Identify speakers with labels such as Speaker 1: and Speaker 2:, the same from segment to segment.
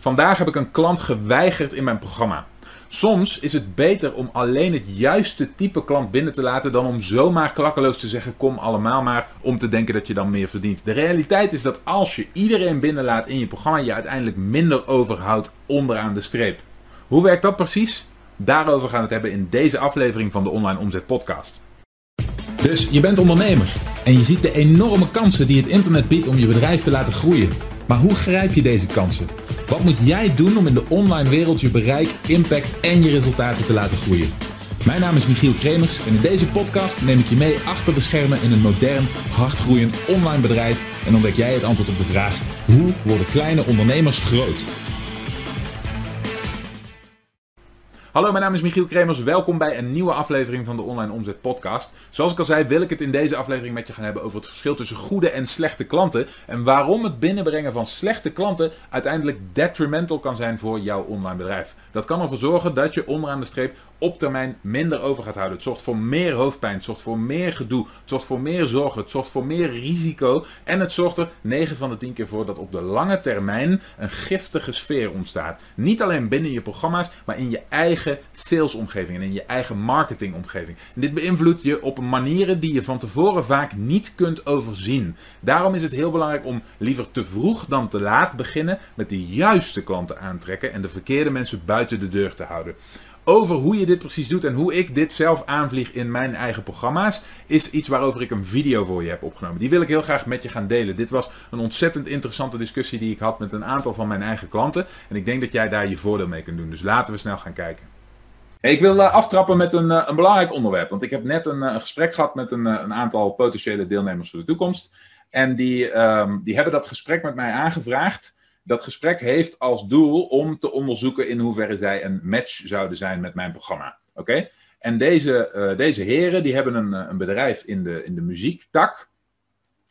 Speaker 1: Vandaag heb ik een klant geweigerd in mijn programma. Soms is het beter om alleen het juiste type klant binnen te laten dan om zomaar klakkeloos te zeggen kom allemaal maar om te denken dat je dan meer verdient. De realiteit is dat als je iedereen binnenlaat in je programma je uiteindelijk minder overhoudt onderaan de streep. Hoe werkt dat precies? Daarover gaan we het hebben in deze aflevering van de Online Omzet Podcast. Dus je bent ondernemer en je ziet de enorme kansen die het internet biedt om je bedrijf te laten groeien. Maar hoe grijp je deze kansen? Wat moet jij doen om in de online wereld je bereik, impact en je resultaten te laten groeien? Mijn naam is Michiel Kremers en in deze podcast neem ik je mee achter de schermen in een modern, hardgroeiend online bedrijf en ontdek jij het antwoord op de vraag: hoe worden kleine ondernemers groot? Hallo, mijn naam is Michiel Kremers. Welkom bij een nieuwe aflevering van de Online Omzet Podcast. Zoals ik al zei, wil ik het in deze aflevering met je gaan hebben over het verschil tussen goede en slechte klanten. En waarom het binnenbrengen van slechte klanten uiteindelijk detrimental kan zijn voor jouw online bedrijf. Dat kan ervoor zorgen dat je onderaan de streep op termijn minder over gaat houden. Het zorgt voor meer hoofdpijn, het zorgt voor meer gedoe, het zorgt voor meer zorgen, het zorgt voor meer risico. En het zorgt er 9 van de 10 keer voor dat op de lange termijn een giftige sfeer ontstaat. Niet alleen binnen je programma's, maar in je eigen salesomgeving en in je eigen marketingomgeving. En dit beïnvloedt je op manieren die je van tevoren vaak niet kunt overzien. Daarom is het heel belangrijk om liever te vroeg dan te laat beginnen met de juiste klanten aantrekken en de verkeerde mensen buiten de deur te houden over hoe je dit precies doet en hoe ik dit zelf aanvlieg in mijn eigen programma's, is iets waarover ik een video voor je heb opgenomen. Die wil ik heel graag met je gaan delen. Dit was een ontzettend interessante discussie die ik had met een aantal van mijn eigen klanten. En ik denk dat jij daar je voordeel mee kunt doen. Dus laten we snel gaan kijken. Ik wil uh, aftrappen met een, uh, een belangrijk onderwerp. Want ik heb net een, een gesprek gehad met een, een, aantal potentiële deelnemers voor de toekomst. En die, um, die hebben dat gesprek met mij aangevraagd dat gesprek heeft als doel om te onderzoeken in hoeverre zij een match zouden zijn met mijn programma. Oké? En deze, deze heren die hebben een, een bedrijf in de, in de muziektak.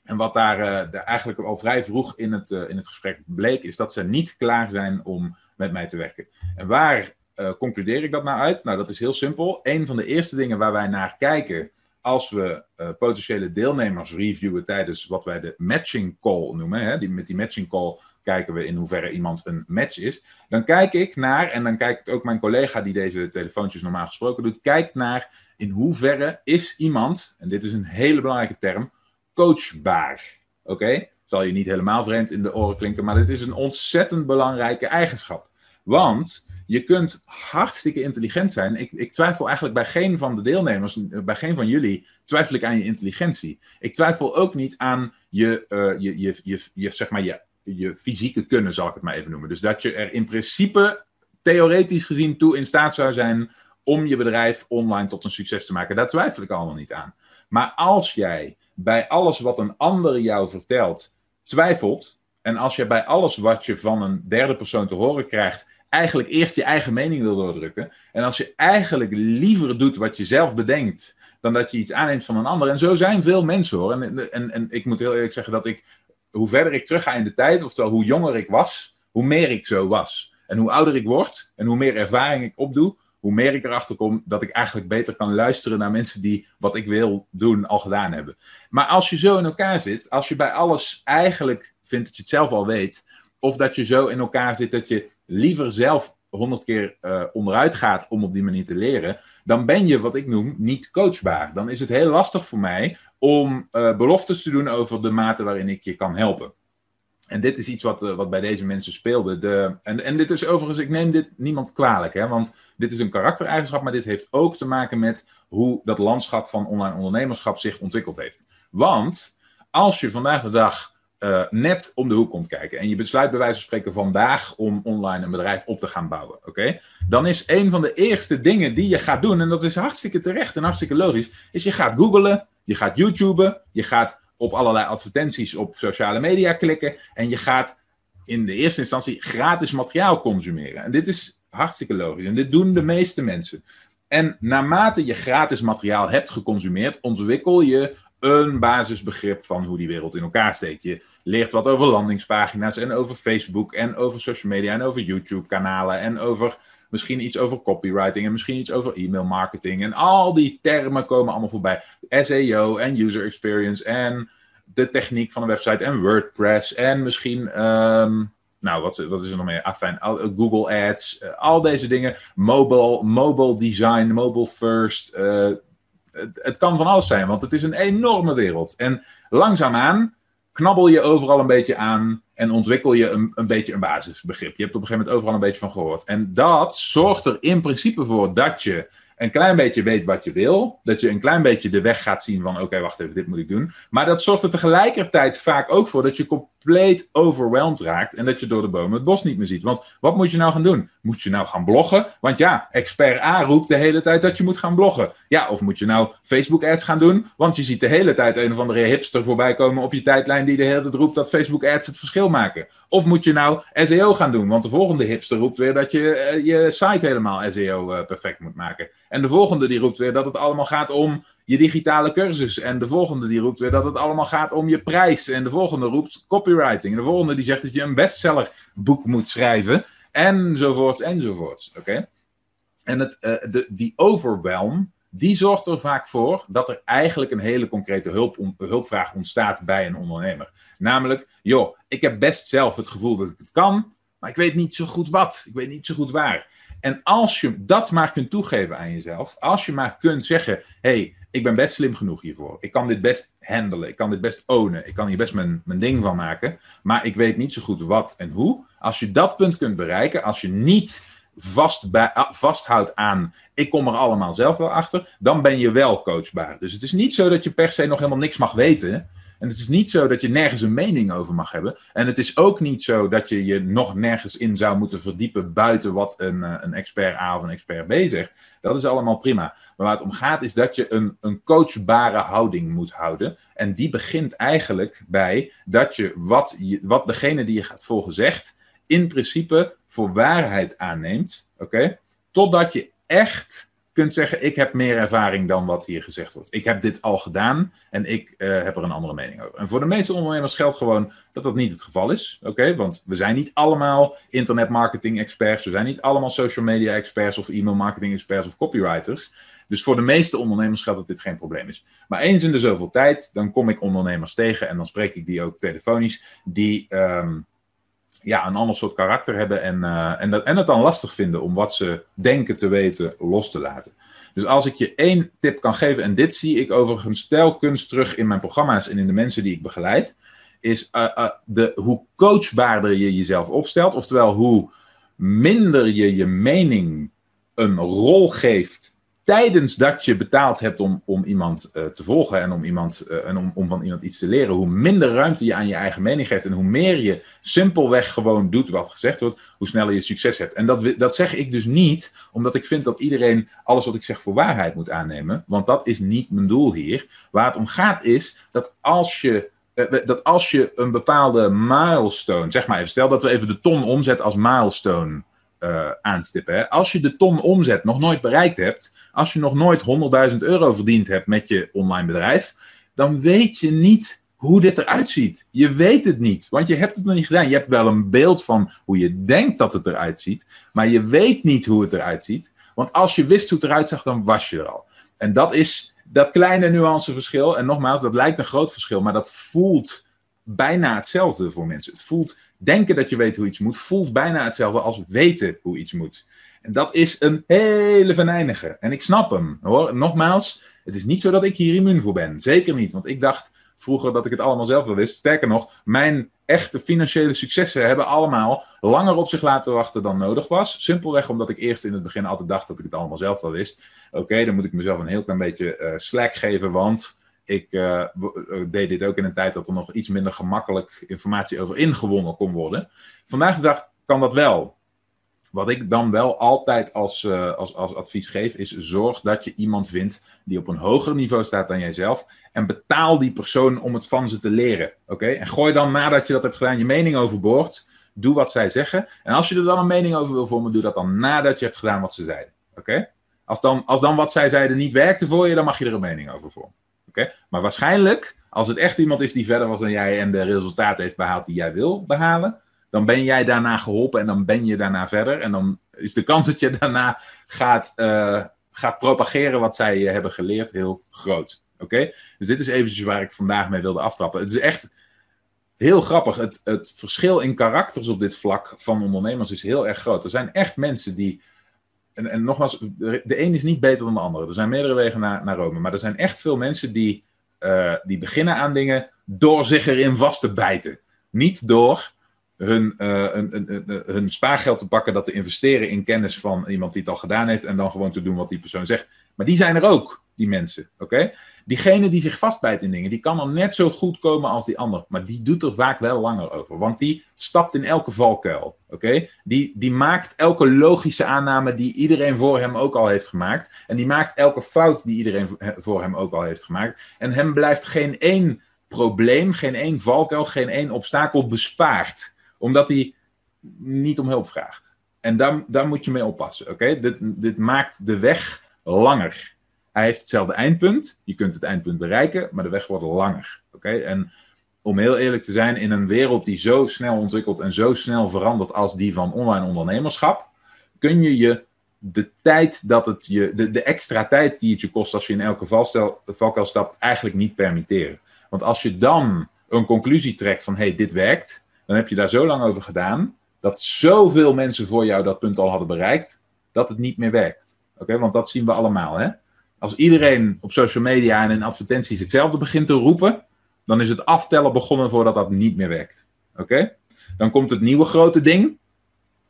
Speaker 1: En wat daar eigenlijk al vrij vroeg in het, in het gesprek bleek, is dat ze niet klaar zijn om met mij te werken. En waar concludeer ik dat nou uit? Nou, dat is heel simpel. Een van de eerste dingen waar wij naar kijken als we potentiële deelnemers reviewen tijdens wat wij de matching call noemen, hè, die, met die matching call kijken we in hoeverre iemand een match is. Dan kijk ik naar, en dan kijkt ook mijn collega die deze telefoontjes normaal gesproken doet, kijkt naar in hoeverre is iemand, en dit is een hele belangrijke term, coachbaar. Oké? Zal je niet helemaal vreemd in de oren klinken, maar dit is een ontzettend belangrijke eigenschap. Want je kunt hartstikke intelligent zijn. Ik, ik, twijfel eigenlijk bij geen van de deelnemers, bij geen van jullie, twijfel ik aan je intelligentie. Ik twijfel ook niet aan je, uh, je, je, je, je, zeg maar je je fysieke kunnen, zal ik het maar even noemen. Dus dat je er in principe, theoretisch gezien, toe in staat zou zijn om je bedrijf online tot een succes te maken. Daar twijfel ik allemaal niet aan. Maar als jij bij alles wat een ander jou vertelt twijfelt, en als je bij alles wat je van een derde persoon te horen krijgt, eigenlijk eerst je eigen mening wil doordrukken, en als je eigenlijk liever doet wat je zelf bedenkt, dan dat je iets aanneemt van een ander. En zo zijn veel mensen hoor. En, en, en ik moet heel eerlijk zeggen dat ik hoe verder ik terugga in de tijd, oftewel hoe jonger ik was, hoe meer ik zo was. En hoe ouder ik word en hoe meer ervaring ik opdoe, hoe meer ik erachter kom dat ik eigenlijk beter kan luisteren naar mensen die wat ik wil doen al gedaan hebben. Maar als je zo in elkaar zit, als je bij alles eigenlijk vindt dat je het zelf al weet, of dat je zo in elkaar zit dat je liever zelf honderd keer uh, onderuit gaat om op die manier te leren, dan ben je wat ik noem niet coachbaar. Dan is het heel lastig voor mij om uh, beloftes te doen over de mate waarin ik je kan helpen. En dit is iets wat, uh, wat bij deze mensen speelde. De, en, en dit is overigens, ik neem dit niemand kwalijk, hè, want dit is een karaktereigenschap, maar dit heeft ook te maken met hoe dat landschap van online ondernemerschap zich ontwikkeld heeft. Want als je vandaag de dag uh, net om de hoek komt kijken en je besluit bij wijze van spreken vandaag om online een bedrijf op te gaan bouwen, oké? Dan is een van de eerste dingen die je gaat doen, en dat is hartstikke terecht en hartstikke logisch, is je gaat googlen, je gaat YouTuben, je gaat op allerlei advertenties op sociale media klikken en je gaat in de eerste instantie gratis materiaal consumeren. En dit is hartstikke logisch en dit doen de meeste mensen. En naarmate je gratis materiaal hebt geconsumeerd, ontwikkel je een basisbegrip van hoe die wereld in elkaar steekt. Je leert wat over landingspagina's en over Facebook en over social media en over YouTube-kanalen en over misschien iets over copywriting en misschien iets over e-mail marketing. En al die termen komen allemaal voorbij. SEO en user experience en de techniek van een website en WordPress en misschien um, nou, wat, is er nog meer? Afijn, Google Ads, al deze dingen. Mobile, mobile design, mobile first. Het, kan van alles zijn, want het is een enorme wereld. En langzaamaan knabbel je overal een beetje aan en ontwikkel je een, een beetje een basisbegrip. Je hebt op een gegeven moment overal een beetje van gehoord. En dat zorgt er in principe voor dat je een klein beetje weet wat je wil. Dat je een klein beetje de weg gaat zien van oké, wacht even, dit moet ik doen. Maar dat zorgt er tegelijkertijd vaak ook voor dat je compleet overweldigd raakt en dat je door de bomen het bos niet meer ziet. Want wat moet je nou gaan doen? Moet je nou gaan bloggen? Want ja, expert A roept de hele tijd dat je moet gaan bloggen. Ja, of moet je nou Facebook ads gaan doen? Want je ziet de hele tijd een of andere hipster voorbij komen op je tijdlijn die de hele tijd roept dat Facebook ads het verschil maken. Of moet je nou SEO gaan doen? Want de volgende hipster roept weer dat je uh, je site helemaal SEO eh, perfect moet maken. En de volgende die roept weer dat het allemaal gaat om je digitale cursus. En de volgende die roept weer dat het allemaal gaat om je prijs. En de volgende roept copywriting. En de volgende die zegt dat je een bestseller boek moet schrijven. Enzovoorts, enzovoorts. Oké? En het, uh, de, die overwhelm, die zorgt er vaak voor dat er eigenlijk een hele concrete hulp, hulpvraag ontstaat bij een ondernemer. Namelijk, joh, ik heb best zelf het gevoel dat ik het kan, maar ik weet niet zo goed wat. Ik weet niet zo goed waar. En als je dat maar kunt toegeven aan jezelf, als je maar kunt zeggen: hey, ik ben best slim genoeg hiervoor. Ik kan dit best handelen. Ik kan dit best ownen. Ik kan hier best mijn, mijn ding van maken. Maar ik weet niet zo goed wat en hoe. Als je dat punt kunt bereiken, als je niet vast bij, ah, vasthoudt aan ik kom er allemaal zelf wel achter, dan ben je wel coachbaar. Dus het is niet zo dat je per se nog helemaal niks mag weten. En het is niet zo dat je nergens een mening over mag hebben. En het is ook niet zo dat je je nog nergens in zou moeten verdiepen buiten wat een, eh, een expert A of een expert B zegt. Dat is allemaal prima. Maar waar het om gaat is dat je een, een coachbare houding moet houden. En die begint eigenlijk bij dat je wat, je, wat degene die je gaat volgen zegt, in principe voor waarheid aanneemt. Oké? Totdat je echt kunt zeggen: Ik heb meer ervaring dan wat hier gezegd wordt. Ik heb dit al gedaan en ik uh, heb er een andere mening over. En voor de meeste ondernemers geldt gewoon dat dat niet het geval is. Oké, want we zijn niet allemaal internet marketing experts, we zijn niet allemaal social media experts of e-mail marketing experts of copywriters. Dus voor de meeste ondernemers geldt dat dit geen probleem is. Maar eens in de zoveel tijd, dan kom ik ondernemers tegen en dan spreek ik die ook telefonisch, die. Um, ja, een ander soort karakter hebben en, uh, en, dat, en het dan lastig vinden om wat ze denken te weten los te laten. Dus als ik je één tip kan geven, en dit zie ik overigens telkens terug in mijn programma's en in de mensen die ik begeleid, is uh, uh, de, hoe coachbaarder je jezelf opstelt, oftewel hoe minder je je mening een rol geeft tijdens dat je betaald hebt om, om iemand uh, te volgen en, om, iemand, uh, en om, om van iemand iets te leren, hoe minder ruimte je aan je eigen mening geeft en hoe meer je simpelweg gewoon doet wat gezegd wordt, hoe sneller je succes hebt. En dat, dat zeg ik dus niet omdat ik vind dat iedereen alles wat ik zeg voor waarheid moet aannemen, want dat is niet mijn doel hier. Waar het om gaat is dat als je uh, dat als je een bepaalde milestone, zeg maar even, stel dat we even de ton omzet als milestone uh, aanstippen. Als je de ton omzet nog nooit bereikt hebt, als je nog nooit 100.000 euro verdiend hebt met je online bedrijf, dan weet je niet hoe dit eruit ziet. Je weet het niet, want je hebt het nog niet gedaan. Je hebt wel een beeld van hoe je denkt dat het eruit ziet, maar je weet niet hoe het eruit ziet. Want als je wist hoe het eruit zag, dan was je er al. En dat is dat kleine nuanceverschil. En nogmaals, dat lijkt een groot verschil, maar dat voelt bijna hetzelfde voor mensen. Het voelt denken dat je weet hoe iets moet, voelt bijna hetzelfde als weten hoe iets moet. En dat is een hele venijnige. En ik snap hem hoor. Nogmaals, het is niet zo dat ik hier immuun voor ben. Zeker niet. Want ik dacht vroeger dat ik het allemaal zelf wel wist. Sterker nog, mijn echte financiële successen hebben allemaal langer op zich laten wachten dan nodig was. Simpelweg omdat ik eerst in het begin altijd dacht dat ik het allemaal zelf wel wist. Oké, dan moet ik mezelf een heel klein beetje uh, slack geven, want ik uh, deed dit ook in een tijd dat er nog iets minder gemakkelijk informatie over ingewonnen kon worden. Vandaag de dag kan dat wel. Wat ik dan wel altijd als, uh, als, als advies geef, is zorg dat je iemand vindt die op een hoger niveau staat dan jijzelf. En betaal die persoon om het van ze te leren. Oké? En gooi dan nadat je dat hebt gedaan je mening overboord. Doe wat zij zeggen. En als je er dan een mening over wil vormen, doe dat dan nadat je hebt gedaan wat ze zeiden. Oké? Als, dan, als dan wat zij zeiden niet werkte voor je, dan mag je er een mening over vormen. Maar waarschijnlijk, als het echt iemand is die verder was dan jij en de resultaten heeft behaald die jij wil behalen, dan ben jij daarna geholpen en dan ben je daarna verder. En dan is de kans dat je daarna gaat, uh, gaat propageren wat zij uh, hebben geleerd heel groot. Oké? Dus dit is eventjes waar ik vandaag mee wilde aftrappen. Het is echt heel grappig. Het, het verschil in karakters op dit vlak van ondernemers is heel erg groot. Er zijn echt mensen die. En, en nogmaals, de, een is niet beter dan de andere. Er zijn meerdere wegen naar, naar Rome. Maar er zijn echt veel mensen die, uh, die beginnen aan dingen door zich erin vast te bijten. Niet door hun, hun, hun, spaargeld te pakken, dat te investeren in kennis van iemand die het al gedaan heeft en dan gewoon te doen wat die persoon zegt. Maar die zijn er ook, die mensen. Oké? Diegene die zich vastbijt in dingen, die kan dan net zo goed komen als die ander. Maar die doet er vaak wel langer over. Want die stapt in elke valkuil. Oké? Die, die maakt elke logische aanname die iedereen voor hem ook al heeft gemaakt. En die maakt elke fout die iedereen voor hem ook al heeft gemaakt. En hem blijft geen één probleem, geen één valkuil, geen één obstakel bespaard. Omdat hij niet om hulp vraagt. En daar, daar moet je mee oppassen. Oké? Dit, dit maakt de weg langer. Hij heeft hetzelfde eindpunt. Je kunt het eindpunt bereiken, maar de weg wordt langer. Oké? En om heel eerlijk te zijn, in een wereld die zo snel ontwikkelt en zo snel verandert als die van online ondernemerschap, kun je je de tijd dat het je, de, de extra tijd die het je kost als je in elke valkuil stapt, eigenlijk niet permitteren. Want als je dan een conclusie trekt van hé, hey, dit werkt, dan heb je daar zo lang over gedaan dat zoveel mensen voor jou dat punt al hadden bereikt, dat het niet meer werkt. Oké, want dat zien we allemaal. Hè? Als iedereen op social media en in advertenties hetzelfde begint te roepen, dan is het aftellen begonnen voordat dat niet meer werkt. Oké? Dan komt het nieuwe grote ding.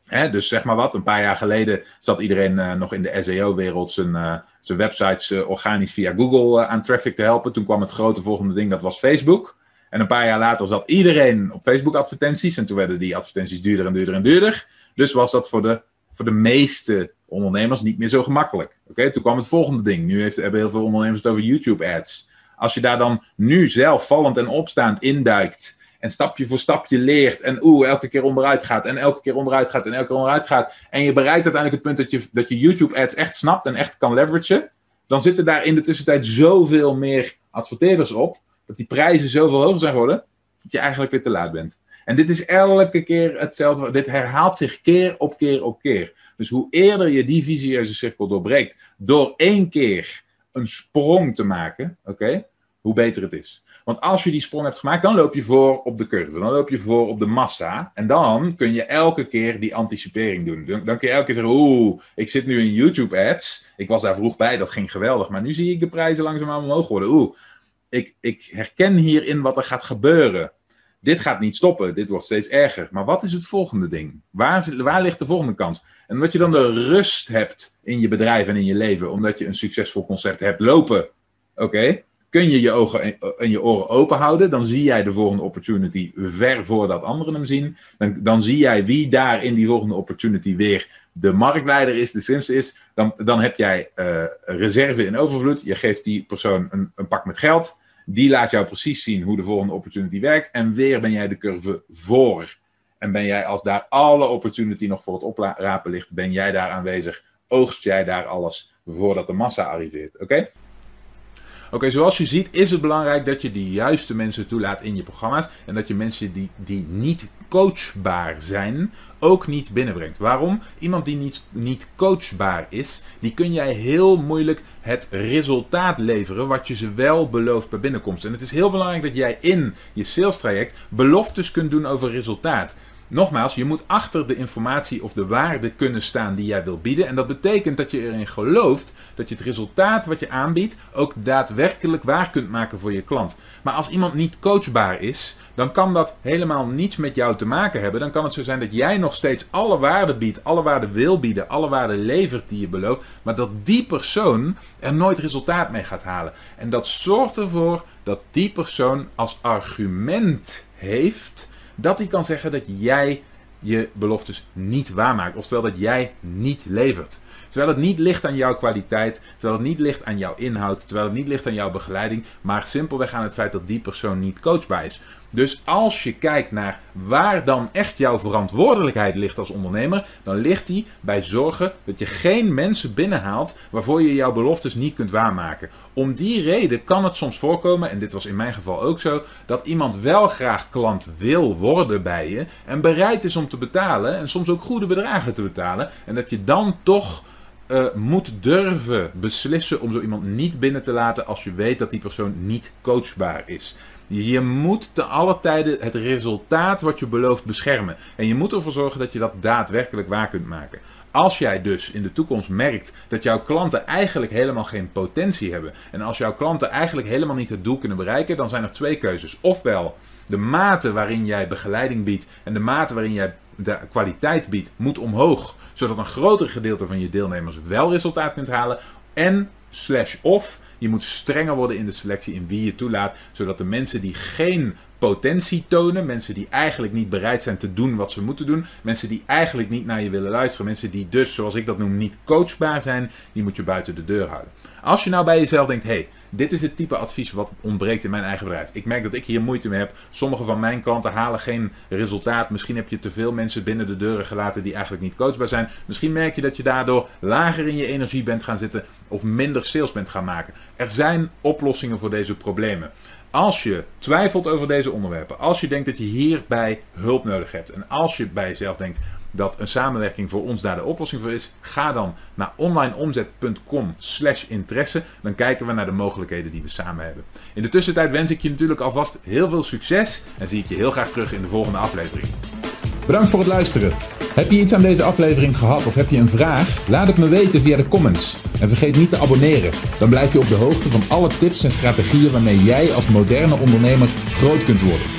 Speaker 1: Hè, dus zeg maar wat, een paar jaar geleden zat iedereen uh, nog in de SEO-wereld zijn, uh, zijn websites uh, organisch via Google aan traffic te helpen. Toen kwam het grote volgende ding, dat was Facebook. En een paar jaar later zat iedereen op Facebook-advertenties. En toen werden die advertenties duurder en duurder en duurder. Dus was dat voor de, voor de meeste ondernemers niet meer zo gemakkelijk. Oké, toen kwam het volgende ding. Nu heeft, hebben heel veel ondernemers het over YouTube-ads. Als je daar dan nu zelf vallend en opstaand induikt. En stapje voor stapje leert. En oeh, elke keer onderuit gaat. En elke keer onderuit gaat. En elke keer onderuit gaat. En je bereikt uiteindelijk het punt dat je, dat je YouTube-ads echt snapt en echt kan leveragen. Dan zitten daar in de tussentijd zoveel meer adverteerders op. Dat die prijzen zoveel hoger zijn geworden. Dat je eigenlijk weer te laat bent. En dit is elke keer hetzelfde. Dit herhaalt zich keer op keer op keer. Dus hoe eerder je die visieuze cirkel doorbreekt, door één keer een sprong te maken, oké, hoe beter het is. Want als je die sprong hebt gemaakt, dan loop je voor op de curve. Dan loop je voor op de massa. En dan kun je elke keer die anticipering doen. Dan, kun je elke keer zeggen, oeh, ik zit nu in YouTube ads. Ik was daar vroeg bij, dat ging geweldig. Maar nu zie ik de prijzen langzaamaan omhoog worden. Oeh, ik, ik herken hierin wat er gaat gebeuren dit gaat niet stoppen, dit wordt steeds erger. Maar wat is het volgende ding? Waar, waar ligt de volgende kans? En omdat je dan de rust hebt in je bedrijf en in je leven, omdat je een succesvol concept hebt lopen, oké, kun je je ogen en je oren open houden. Dan zie jij de volgende opportunity ver voordat anderen hem zien. Dan, dan zie jij wie daar in die volgende opportunity weer de marktleider is, de slimste is. Dan, dan heb jij uh, reserve in overvloed. Je geeft die persoon een, een pak met geld. Die laat jou precies zien hoe de volgende opportunity werkt. En weer ben jij de curve voor. En ben jij, als daar alle opportunity nog voor het oprapen ligt, ben jij daar aanwezig. Oogst jij daar alles voordat de massa arriveert. Oké? Oké, zoals je ziet is het belangrijk dat je de juiste mensen toelaat in je programma's. En dat je mensen die, die niet coachbaar zijn, ook niet binnenbrengt. Waarom? Iemand die niet, niet coachbaar is, die kun jij heel moeilijk het resultaat leveren wat je ze wel belooft bij binnenkomst. En het is heel belangrijk dat jij in je sales traject beloftes kunt doen over resultaat. Nogmaals, je moet achter de informatie of de waarde kunnen staan die jij wil bieden. En dat betekent dat je erin gelooft dat je het resultaat wat je aanbiedt ook daadwerkelijk waar kunt maken voor je klant. Maar als iemand niet coachbaar is, dan kan dat helemaal niets met jou te maken hebben. Dan kan het zo zijn dat jij nog steeds alle waarde biedt, alle waarde wil bieden, alle waarde levert die je belooft, maar dat die persoon er nooit resultaat mee gaat halen. En dat zorgt ervoor dat die persoon als argument heeft dat hij kan zeggen dat jij je beloftes niet waarmaakt. Oftewel dat jij niet levert. Terwijl het niet ligt aan jouw kwaliteit, terwijl het niet ligt aan jouw inhoud, terwijl het niet ligt aan jouw begeleiding, maar simpelweg aan het feit dat die persoon niet coachbaar is. Dus als je kijkt naar waar dan echt jouw verantwoordelijkheid ligt als ondernemer, dan ligt die bij zorgen dat je geen mensen binnenhaalt waarvoor je jouw beloftes niet kunt waarmaken. Om die reden kan het soms voorkomen, en dit was in mijn geval ook zo, dat iemand wel graag klant wil worden bij je en bereid is om te betalen en soms ook goede bedragen te betalen en dat je dan toch uh, moet durven beslissen om zo iemand niet binnen te laten als je weet dat die persoon niet coachbaar is. Je moet te alle tijden het resultaat wat je belooft beschermen. En je moet ervoor zorgen dat je dat daadwerkelijk waar kunt maken. Als jij dus in de toekomst merkt dat jouw klanten eigenlijk helemaal geen potentie hebben. En als jouw klanten eigenlijk helemaal niet het doel kunnen bereiken, dan zijn er twee keuzes. Ofwel de mate waarin jij begeleiding biedt en de mate waarin jij de kwaliteit biedt, moet omhoog. Zodat een groter gedeelte van je deelnemers wel resultaat kunt halen. En slash of je moet strenger worden in de selectie in wie je toelaat. Zodat de mensen die geen potentie tonen. Mensen die eigenlijk niet bereid zijn te doen wat ze moeten doen. Mensen die eigenlijk niet naar je willen luisteren. Mensen die dus, zoals ik dat noem, niet coachbaar zijn. Die moet je buiten de deur houden. Als je nou bij jezelf denkt, hey, dit is het type advies wat ontbreekt in mijn eigen bedrijf. Ik merk dat ik hier moeite mee heb. Sommige van mijn klanten halen geen resultaat. Misschien heb je te veel mensen binnen de deuren gelaten die eigenlijk niet coachbaar zijn. Misschien merk je dat je daardoor lager in je energie bent gaan zitten of minder sales bent gaan maken. Er zijn oplossingen voor deze problemen. Als je twijfelt over deze onderwerpen, als je denkt dat je hierbij hulp nodig hebt en als je bij jezelf denkt dat een samenwerking voor ons daar de oplossing voor is, ga dan naar onlineomzet.com slash interesse. Dan kijken we naar de mogelijkheden die we samen hebben. In de tussentijd wens ik je natuurlijk alvast heel veel succes en zie ik je heel graag terug in de volgende aflevering.
Speaker 2: Bedankt voor het luisteren. Heb je iets aan deze aflevering gehad of heb je een vraag? Laat het me weten via de comments. En vergeet niet te abonneren. Dan blijf je op de hoogte van alle tips en strategieën waarmee jij als moderne ondernemer groot kunt worden.